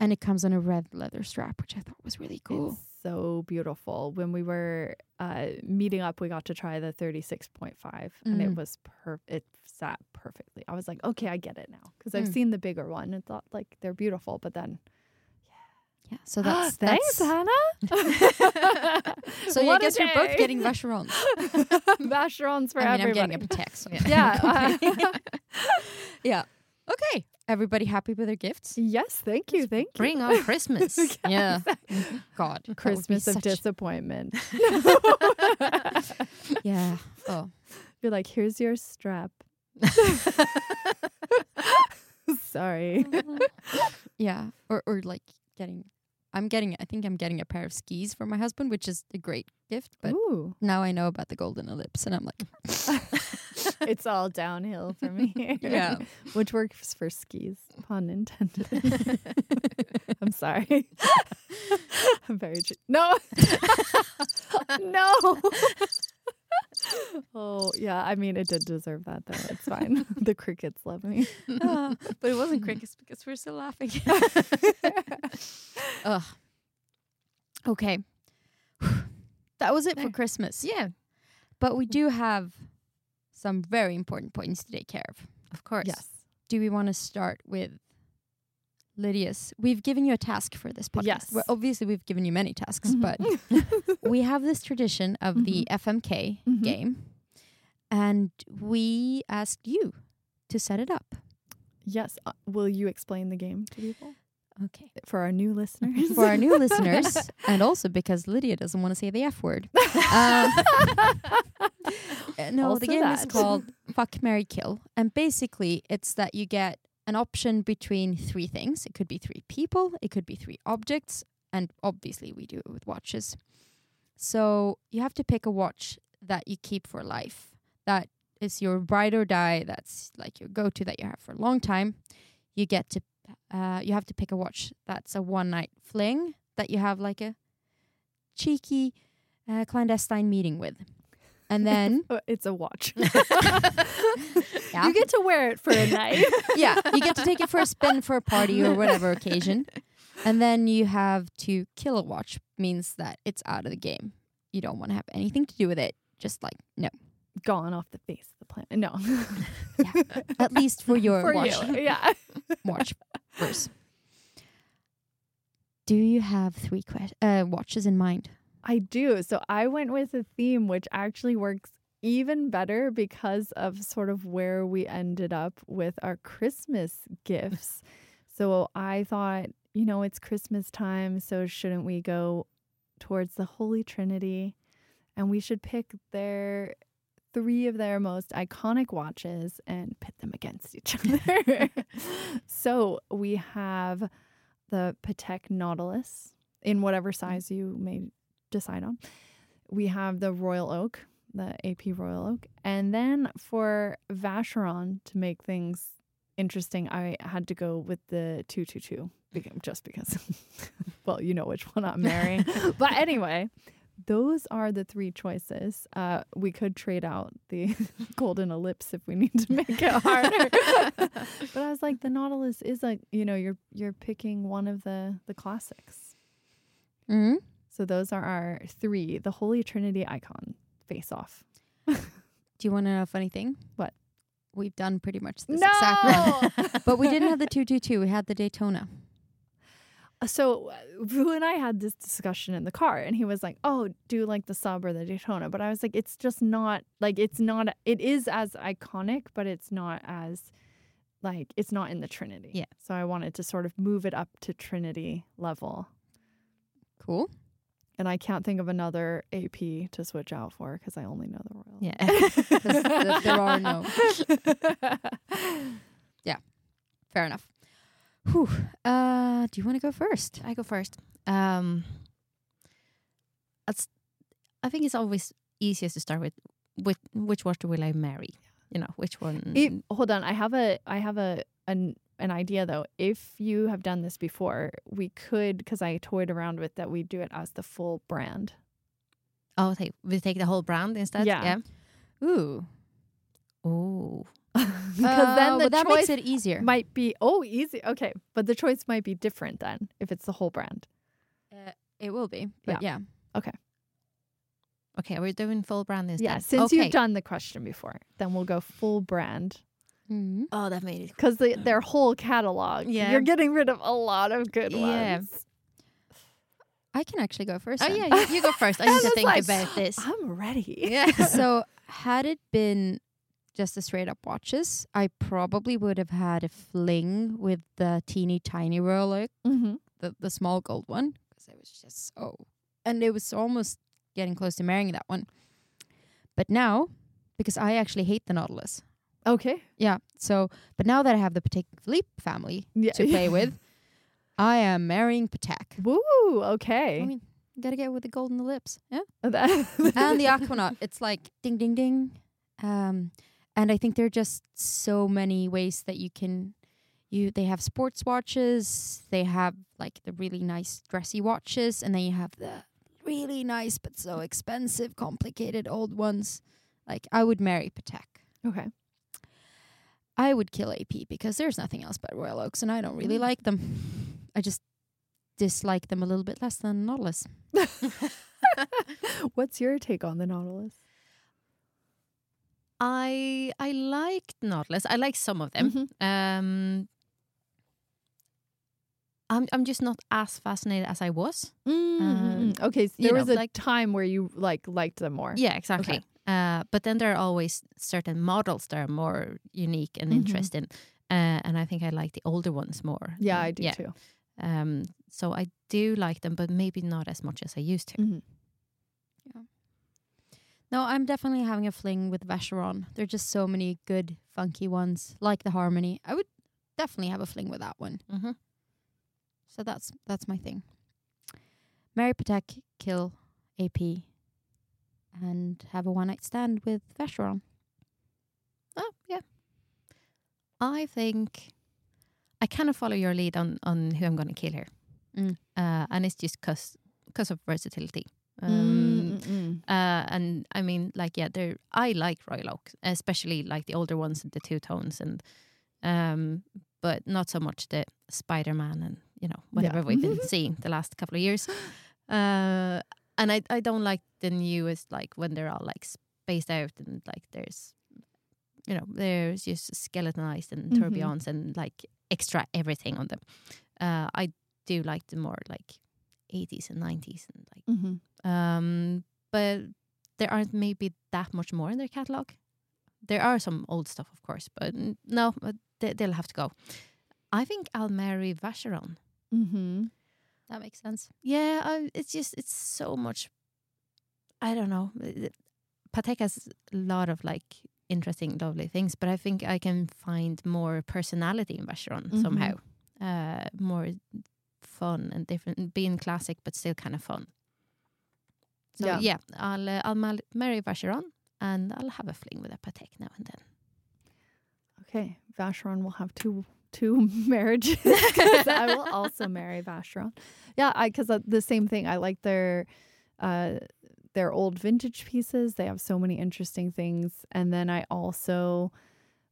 and it comes on a red leather strap, which I thought was really cool. It's so beautiful. When we were uh, meeting up, we got to try the 36.5 and it Mm. was per it sat perfectly. I was like, okay, I get it now because I've Mm. seen the bigger one and thought like they're beautiful, but then Yeah. yeah So that's, thanks, that's Hanna. So I guess you're both getting Vacherons. Vacherons for I mean, everybody. I'm getting a Patek. So yeah. yeah. Okay. Everybody happy with their gifts? yes, thank you, thank you. Bring on Christmas. Yeah. Mhm. God. that would be Christmas of such- disappointment. Yeah. Oh. You're like, here's your strap. Sorry. Yeah. Or or like getting. I'm getting. I think I'm getting a pair of skis for my husband, which is a great gift. But Ooh, now I know about the golden ellipse, and I'm like, it's all downhill for me. Yeah. Which works for skis, pun intended. I'm sorry. I'm very tr- no, no. oh yeah, I mean it did deserve that though. It's fine. the crickets love me. "Ah," but it wasn't crickets because we're still laughing. Ugh. Okay. that was it for Christmas. yeah, But we do have some very important points to take care of. of course. Yes. Do we want to start with Lydia's. We've given you a task for this podcast. Yes. Well, obviously, we've given you many tasks, Mhm. but we have this tradition of the FMK Mhm. game, and we asked you to set it up. Yes. Uh, will you explain the game to people Okay. for our new listeners? For our new listeners, and also because Lydia doesn't want to say the F word. Um, uh, no, Also the game is called Fuck Mary Kill. And basically, it's that you get an option between three things. It could be three people, it could be three objects, and obviously, we do it with watches. So you have to pick a watch that you keep for life. That is your ride or die. That's like your go to that you have for a long time. You get to, uh, you have to pick a watch that's a one night fling that you have like a cheeky uh, clandestine meeting with. And then it's a watch. Yeah. You get to wear it for a night. yeah, you get to take it for a spin for a party or whatever occasion. And then you have to kill a watch, means that it's out of the game. You don't want to have anything to do with it. Just like, no. Gone off the face planet. No. At least for your for watch. you. Yeah. watch first. Do you have three que- uh, watches in mind? I do. So I went with a theme which actually works even better because of sort of where we ended up with our Christmas gifts. so I thought, you know, it's Christmas time, so shouldn't we go towards the Holy Trinity and we should pick their three of their most iconic watches and pit them against each other. so we have the Patek Nautilus in whatever mm. size you may decide on. We have the Royal Oak, the AP Royal Oak. And then for Vacheron, to make things interesting, I had to go with the 222 beca- just because, well, you know which one I'm marrying. but anyway, those are the three choices. Uh, we could trade out the golden ellipse if we need to make it harder. but I was like, the Nautilus is like, you know, you're you're picking one of the the classics. Mm-hmm. So those are our three, the Holy Trinity icon face off. Do you want to know a funny thing? What? We've done pretty much this exact one. But we didn't have the 222. We had the Daytona. So uh, Vu and I had this discussion in the car, and he was like, "Oh, do like the sub or the Daytona?" But I was like, "It's just not like it's not. It is as iconic, but it's not as like it's not in the Trinity." Yeah. So I wanted to sort of move it up to Trinity level, Cool. and I can't think of another AP to switch out for because I only know the Royal. Yeah. there are no. Yeah. Fair enough. Whew. Uh, do you want to go first? I go first. Um, I think it's always easiest to start with, with which watch will I marry? You know, which one? If- hold on, I have a I have a an an idea though. If you have done this before, we could because I toyed around with that. We do it as the full brand. oh, take, we take the whole brand instead? Yeah. Ooh. Oh. because then Uh, the that choice makes it easier. might be oh easy. Okay, but the choice might be different then if it's the whole brand. Uh, it will be. But yeah. Okay, Okay, we're doing full brand instead. Yeah, since okay. you've done the question before, then we'll go full brand Mhm. Oh, that made it. because the, their whole catalog. Yeah. you're getting rid of a lot of good Yeah. ones. I can actually go first. Oh, then. yeah, you, you go first. I I need to think like, about this. I'm ready. Yeah. so had it been just the straight up watches, I probably would have had a fling with the teeny tiny Royal Oak, hmm the the small gold one, because it was just so, and it was almost getting close to marrying that one. But now, because I actually hate the Nautilus, Okay. yeah. So, but now that I have the Patek Philippe family Yeah. to play with, I am marrying Patek. Woo. Okay. I mean, gotta get with the golden ellipse, yeah. And the Aquanaut. It's like ding, ding, ding. Um, and I think there are just so many ways that you can. You they have sports watches. They have like the really nice dressy watches, and then you have the really nice but so expensive, complicated old ones. Like I would marry Patek. okay. I would kill AP because there's nothing else but Royal Oaks, and I don't really Mm. like them. I just dislike them a little bit less than Nautilus. What's your take on the Nautilus? I I liked Nautilus. I like some of them. Mhm. Um, I'm I'm just not as fascinated as I was. Mm, Um, okay, so there know, was a like- time where you like liked them more. Yeah, exactly. Uh, but then there are always certain models that are more unique and Mhm. interesting, uh, and I think I like the older ones more. Yeah, Mm, I do too. Um, so I do like them, but maybe not as much as I used to. No, I'm definitely having a fling with Vacheron. There are just so many good, funky ones, like the Harmony. I would definitely have a fling with that one. Mm-hmm. So that's that's my thing. Marry Patek, kill AP, and have a one night stand with Vacheron. Oh, yeah. I think I kind of follow your lead on on who I'm going to kill here, Mm. uh, and it's just because because of versatility. Mm, Um, mm, mm. Uh, and I mean, like, yeah, they're, I like Royal Oak, especially like the older ones and the two tones, and um, but not so much the Spider Man and you know whatever we've been seeing the last couple of years. Uh, and I I don't like the newest like when they're all like spaced out and like there's you know there's just skeletonized and Mhm. and like extra everything on them. Uh, I do like the more like 80s and 90s and like Mhm. um, but there aren't maybe that much more in their catalog. There are some old stuff, of course, but no, but they, they'll have to go. I think I'll marry Vacheron. mm-hmm. That makes sense. Yeah, I, it's just it's so much. I don't know. Patek has a lot of like interesting, lovely things, but I think I can find more personality in Vacheron Mhm. somehow. Uh, more fun and different, being classic but still kind of fun. So Yeah. yeah, I'll uh, I'll marry Vacheron and I'll have a fling with a Patek now and then. Okay, Vacheron will have two two marriages. I will also marry Vacheron. Yeah, I because uh, the same thing. I like their uh their old vintage pieces. They have so many interesting things, and then I also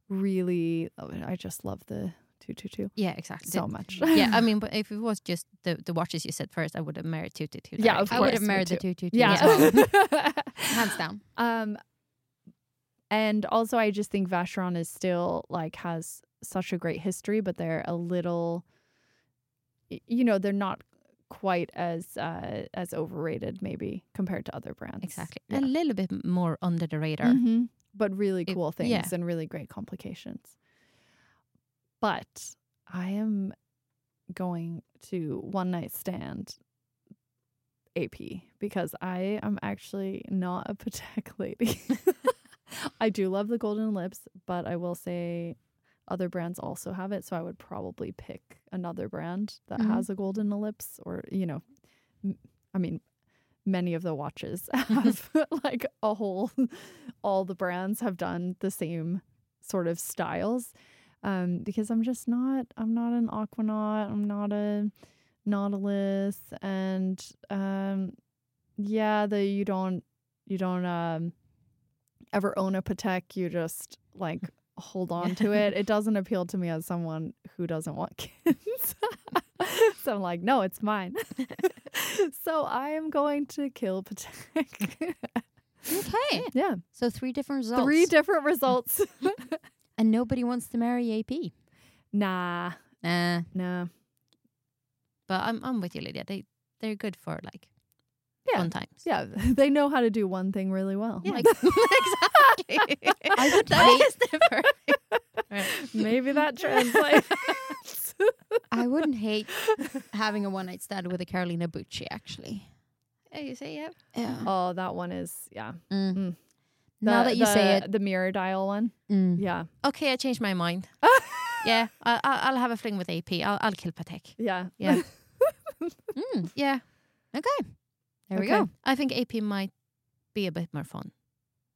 really oh, I just love the two two two Yeah, exactly. so much. yeah, I mean, but if it was just the the watches you said first, I would have married two two two. Yeah, of course. I would have married the two two two. yeah. well. Hands down. Um, and also I just think Vacheron is still like has such a great history, but they're a little, you know, they're not quite as uh, as overrated maybe compared to other brands. Exactly. Yeah. A little bit more under the radar. Mhm. But really cool things yeah. and really great complications. But I am going to one night stand AP because I am actually not a Patek lady. I do love the golden ellipse, but I will say other brands also have it. So I would probably pick another brand that Mhm. has a golden ellipse or, you know, m- I mean, many of the watches have like a whole, all the brands have done the same sort of styles. Um, because I'm just not, I'm not an Aquanaut, I'm not a Nautilus, and um, yeah, the you don't, you don't um, ever own a Patek, you just like hold on to it. It doesn't appeal to me as someone who doesn't want kids. so I'm like, no, it's mine. so I am going to kill Patek. Okay. yeah, So three different results. three different results. And nobody wants to marry AP. nah, Nah. nah. But I'm I'm with you, Lydia. They they're good for like Yeah. fun times. Yeah, they know how to do one thing really well. Yeah, Like, exactly. I would That is the perfect. Right. maybe that translates. I wouldn't hate having a one night stand with a Carolina Bucci, actually. Yeah, you say yeah. Yeah. oh, that one is yeah. Mm. Mm. Now that you say it, the mirror dial one. mm. Yeah, Okay, I changed my mind. yeah, I, I, I'll have a fling with AP. I'll, I'll kill Patek. yeah, Yeah, Mm. yeah. Okay. There we go. I think AP might be a bit more fun.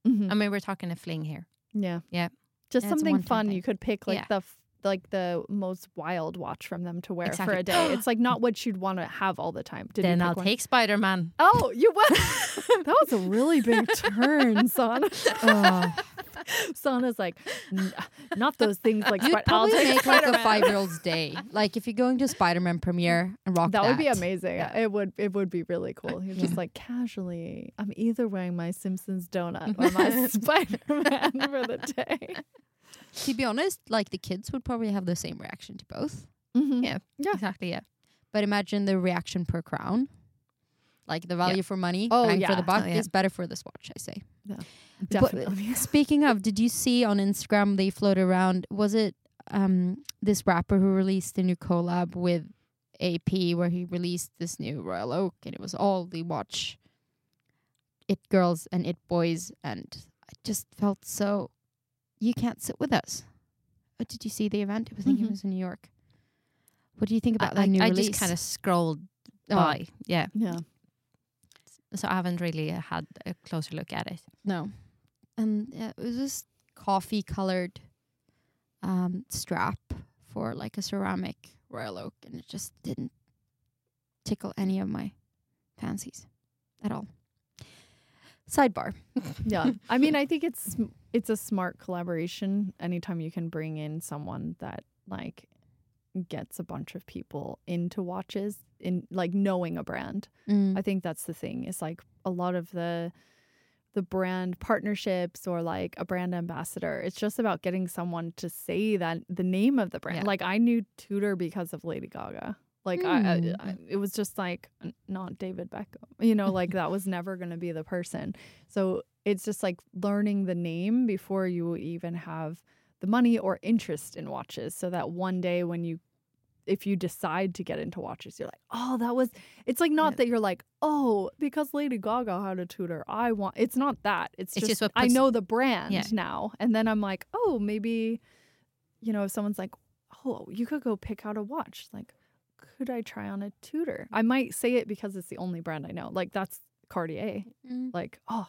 Mhm. I mean, we're talking a fling here. yeah, Yeah. Just Yeah, something fun thing. you could pick, like Yeah. the f- like the most wild watch from them to wear for a day. It's like not what you'd want to have all the time. Did you then I'll one? take Spider Man. Oh, you went. that was a really big turn, son. Oh. Sanna's like, not those things like. You'd I'll probably take make like a Spider-Man." five year old's day. Like if you're going to Spider Man premiere and rock That that. would be amazing. Yeah. It would. It would be really cool. You're just like casually. I'm either wearing my Simpsons donut or my Spider Man for the day. To be honest, like the kids would probably have the same reaction to both. Mm-hmm. Yeah, Yeah. exactly. Yeah, but imagine the reaction per crown. Like the value for money, Oh, bang for the buck Oh, yeah. is better for this watch, I say. But Definitely. speaking of, did you see on Instagram they floated around? Was it um this rapper who released a new collab with AP where he released this new Royal Oak and it was all the watch it girls and it boys and I just felt so you can't sit with us. But did you see the event? I think Mhm. it was in New York. What do you think about I, that new I release? just kind of scrolled Oh. by. Yeah. yeah. So I haven't really had a closer look at it. No. And yeah, it was this coffee colored um, strap for like a ceramic Royal Oak, and it just didn't tickle any of my fancies at all. Sidebar. yeah i mean i think it's it's a smart collaboration anytime you can bring in someone that like gets a bunch of people into watches in like knowing a brand Mm. i think that's the thing it's like a lot of the the brand partnerships or like a brand ambassador it's just about getting someone to say that the name of the brand Yeah. like i knew tudor because of lady gaga like I, I, Hmm. I it was just like not david beckham you know like that was never going to be the person so it's just like learning the name before you even have the money or interest in watches so that one day when you if you decide to get into watches you're like oh that was it's like not Yeah. that you're like oh because lady gaga had a Tudor i want it's not that it's, It's just, just what i know the brand Yeah. now and then i'm like oh maybe you know if someone's like oh you could go pick out a watch like could i try on a Tudor i might say it because it's the only brand i know like that's cartier Mm. like oh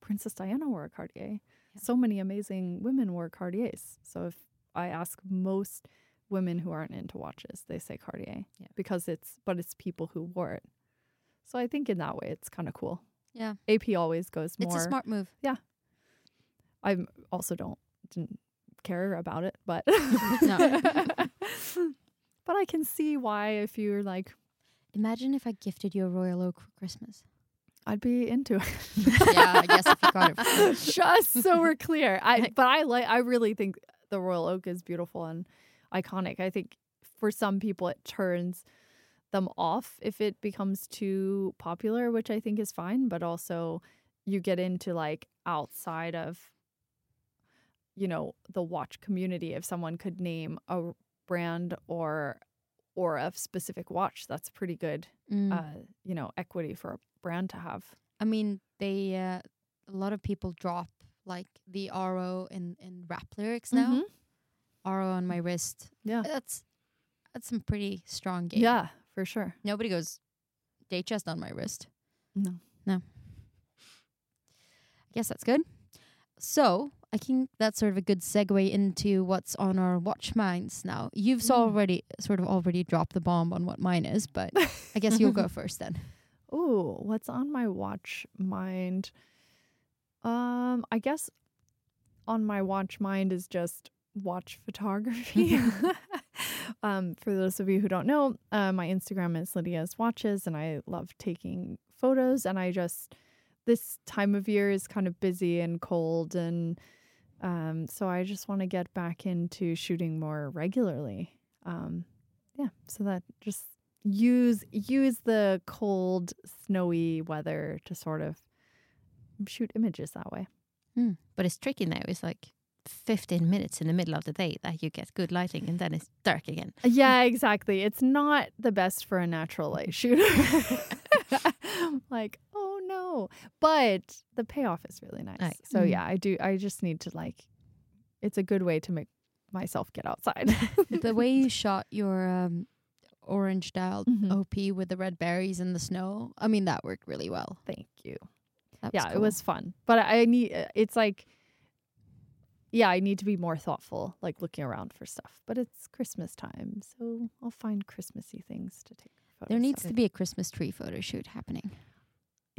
princess diana wore a cartier Yeah. so many amazing women wore cartiers so if i ask most women who aren't into watches they say cartier Yeah. because it's but it's people who wore it so i think in that way it's kind of cool Yeah. ap always goes more It's a smart move. Yeah. I also don't didn't care about it but No. but i can see why if you're like Imagine if I gifted you a Royal Oak for Christmas. i'd be into it yeah, I guess if you got it for just so we're clear. I but I like I really think the Royal Oak is beautiful and iconic. I think for some people it turns them off if it becomes too popular, which I think is fine, but also you get into like outside of you know the watch community if someone could name a brand or or a specific watch that's pretty good Mm. uh you know equity for a brand to have I mean, they uh, a lot of people drop like the RO in in rap lyrics now. Mhm. RO on my wrist. yeah That's that's some pretty strong game. yeah for sure Nobody goes Datejust on my wrist. No, no I guess that's good. So I think that's sort of a good segue into what's on our watch minds now. You've Mm. already sort of already dropped the bomb on what mine is, but I guess you'll go first then. Oh, what's on my watch mind? Um, I guess on my watch mind is just watch photography. um, for those of you who don't know, uh, my Instagram is Lydia's Watches, and I love taking photos. And I just this time of year is kind of busy and cold, and um, so I just want to get back into shooting more regularly. Um, yeah, so that just use use the cold, snowy weather to sort of shoot images that way. But it's tricky now. It's like 15 minutes in the middle of the day that you get good lighting and then it's dark again. Yeah, exactly. It's not the best for a natural light shooter. like, oh. But the payoff is really nice. So Mm. yeah, I do I just need to like it's a good way to make myself get outside. the way you shot your um, orange dialed Mhm. OP with the red berries in the snow, I mean, that worked really well. Thank you. Yeah, it was fun. But I need it's like yeah, I need to be more thoughtful, like looking around for stuff. But it's Christmas time, so I'll find Christmassy things to take photos. There needs of. to be a Christmas tree photo shoot happening.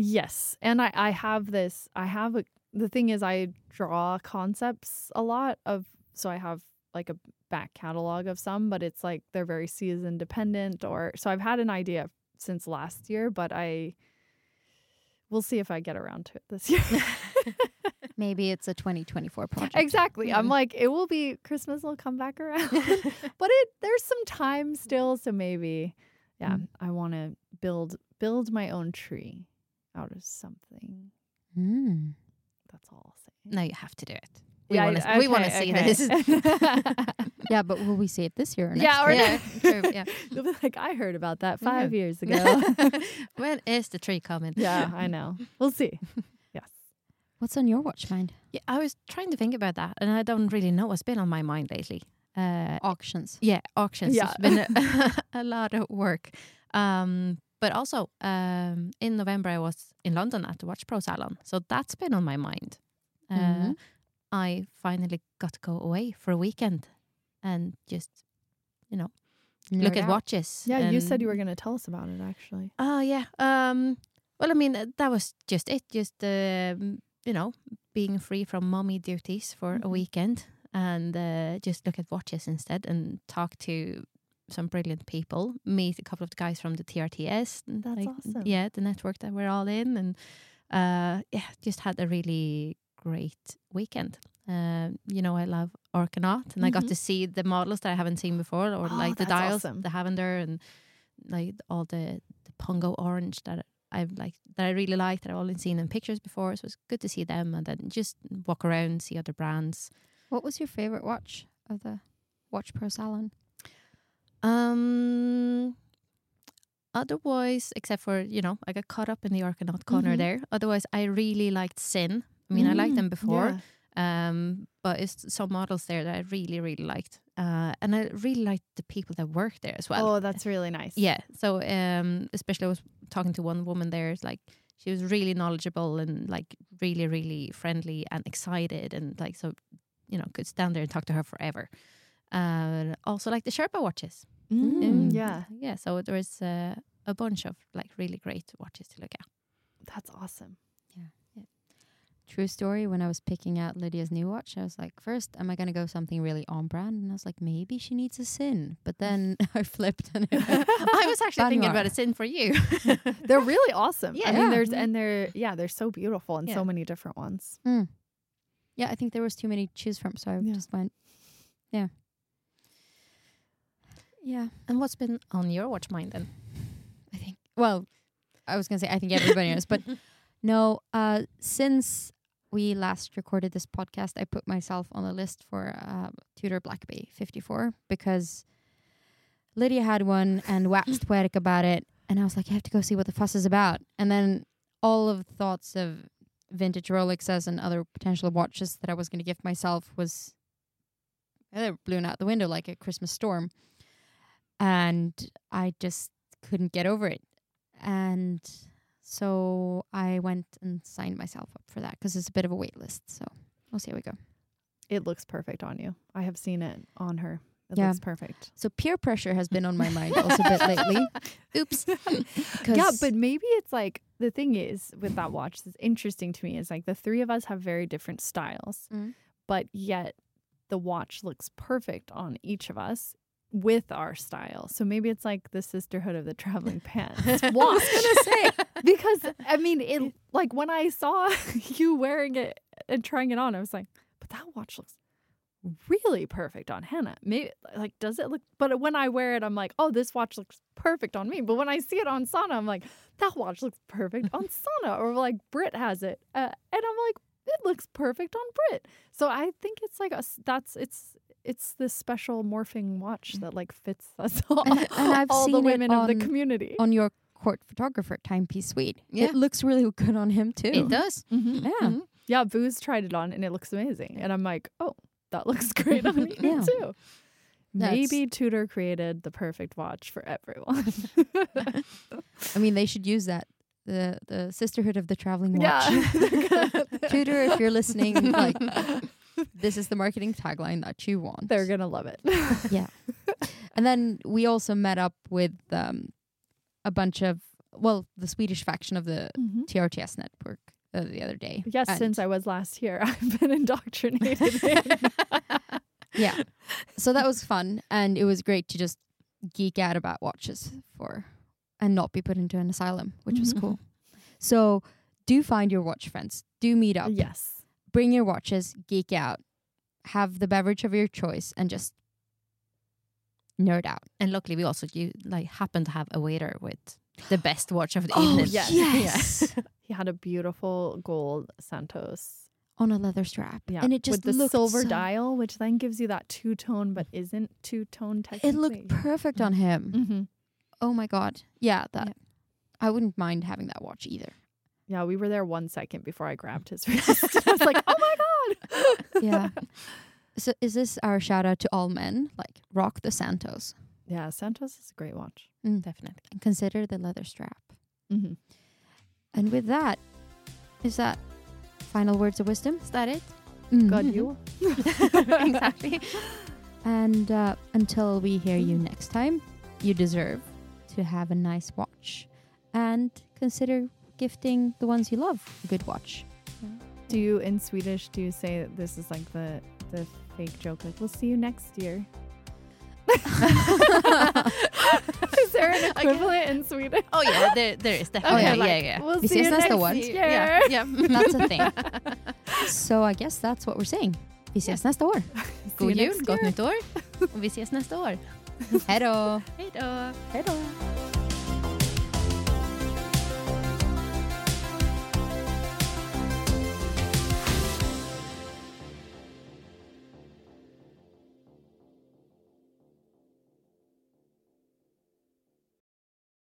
Yes, and I I have this. I have a. The thing is, I draw concepts a lot of. So I have like a back catalog of some, but it's like they're very season dependent. Or so I've had an idea since last year, but I. We'll see if I get around to it this year. Maybe it's a 2024 project. exactly. I'm Mhm. like, it will be Christmas will come back around, but it there's some time still, so maybe Yeah, Mm. I want to build build my own tree out of something. Mm. That's all I'll say. No, you have to do it. We Yeah, want to. I- we want to okay, see okay. this. Yeah, but will we see it this year or next yeah, or year? Yeah, true, yeah. They'll be like, I heard about that Yeah. five years ago. when is the tree coming? yeah, I know. We'll see. Yes. What's on your watch mind? Yeah, I was trying to think about that, and I don't really know what's been on my mind lately. Uh, Auctions. yeah, auctions. Yeah. It's been a, a lot of work. Um, but also, um, in November, I was in London at the Watch Pro Salon, so that's been on my mind. Uh, Mhm. I finally got to go away for a weekend and just, you know, look Nerd at out. watches. Yeah, you said you were going to tell us about it, actually. Oh yeah. Um. Well, I mean, uh, that was just it. Just um, you know, being free from mommy duties for a Mhm. weekend and uh, just look at watches instead and talk to some brilliant people. Meet a couple of the guys from the TRTS. That's awesome. Yeah, the network that we're all in, and uh, yeah, just had a really great weekend. Uh, you know, I love Orkanaut, and I got Mhm. to see the models that I haven't seen before, or Oh, like the dials, awesome. the Havender, and like all the the Pongo orange that I've like that I really liked that I've only seen in pictures before. So it was good to see them and then just walk around, see other brands. What was your favorite watch of the Watch Pro Salon? Um otherwise, except for, you know, I got caught up in the Argonaut corner Mhm. there. Otherwise I really liked Sinn. I mean I liked them before. Yeah. Um, but it's some models there that I really, really liked. Uh, and I really liked the people that work there as well. oh, that's really nice. Yeah. So um especially I was talking to one woman there, it's like she was really knowledgeable and like really, really friendly and excited and like so you know, could stand there and talk to her forever. Uh also like the Sherpa watches. Mm, Um, yeah. Yeah. So there was uh, a bunch of like really great watches to look at. That's awesome. Yeah. True story. When I was picking out Lydia's new watch, I was like, first, am I going to go something really on brand? And I was like, maybe she needs a Sinn. But then I flipped and I was actually thinking about a Sinn for you. They're really awesome. I Yeah. there's and they're yeah, they're so beautiful and Yeah. so many different ones. Mm. Yeah, I think there was too many to choose from, so I Yeah. just went, yeah. Yeah, and what's been on your watch mind then? I think. Well, I was gonna say I think everybody knows, but no. Uh, since we last recorded this podcast, I put myself on the list for uh, Tudor Black Bay 54 because Lydia had one and waxed poetic about it, and I was like, I have to go see what the fuss is about. And then all of the thoughts of vintage Rolexes and other potential watches that I was going to gift myself was they were blown out the window like a Christmas storm, and I just couldn't get over it. And so I went and signed myself up for that because it's a bit of a wait list. So we'll see how we go. It looks perfect on you. I have seen it on her. It Yeah. looks perfect. So peer pressure has been on my mind also a bit lately. Oops. Yeah, but maybe it's like the thing is with that watch that's interesting to me is like the three of us have very different styles, Mm. but yet the watch looks perfect on each of us with our style. So maybe it's like the sisterhood of the traveling pants watch. say. because I mean, it like when I saw you wearing it and trying it on, I was like, but that watch looks really perfect on Hanna. Maybe like does it look? But when I wear it, I'm like, oh, this watch looks perfect on me. But when I see it on Sanna, I'm like, that watch looks perfect on Sanna. Or like Brit has it, uh, and I'm like, it looks perfect on Brit. So I think it's like a that's it's. It's this special morphing watch that like fits us all, And- and I've all the seen it women of the community. on your court photographer, Timepiece Suite. Yeah. It looks really good on him too. It does. Mhm. Yeah. Mhm. Yeah, Booze tried it on and it looks amazing. And I'm like, oh, that looks great on me Yeah. too. That's- Maybe Tudor created the perfect watch for everyone. I mean, they should use that. The the sisterhood of the traveling watch. yeah. Tudor, if you're listening, like this is the marketing tagline that you want. They're going to love it. yeah. And then we also met up with um, a bunch of well, the Swedish faction of the Mhm. TRTS network uh, the other day. Yes, And- since I was last here, I've been indoctrinated. in- yeah. So that was fun, and it was great to just geek out about watches for and not be put into an asylum, which was Mhm. cool. So do find your watch friends. Do meet up. yes. Bring your watches, geek out, have the beverage of your choice, and just nerd out. And luckily, we also you like happen to have a waiter with the best watch of the Oh, evening. yes. yes. He had a beautiful gold Santos. On a leather strap. Yeah, And it just with the silver so- dial, which then gives you that two tone, but isn't two tone technically. It looked perfect on him. hmm Oh my god. Yeah, that Yeah. I wouldn't mind having that watch either. Yeah, we were there one second before I grabbed his wrist. I was like, oh my god. Yeah. so is this our shout out to all men? Like rock the Santos. yeah, Santos is a great watch. Mm. Definitely. And consider the leather strap. Mm-hmm. And with that, is that final words of wisdom? Is that it? God, Mhm. you. exactly. And uh, until we hear you next time, you deserve to have a nice watch and consider gifting the ones you love a good watch. Do you in Swedish do you say that this is like the the fake joke like we'll see you next year? is there an equivalent in Sweden? Oh yeah, there, there is definitely. yeah, yeah, like, yeah. We'll see you ses nästa next year. Yeah, yeah. That's a thing. so I guess that's what we're saying. Vi ses nästa år. See God you jul, next gott year. nytt år. Och vi ses nästa år. Hej då! Hej då! Hej då.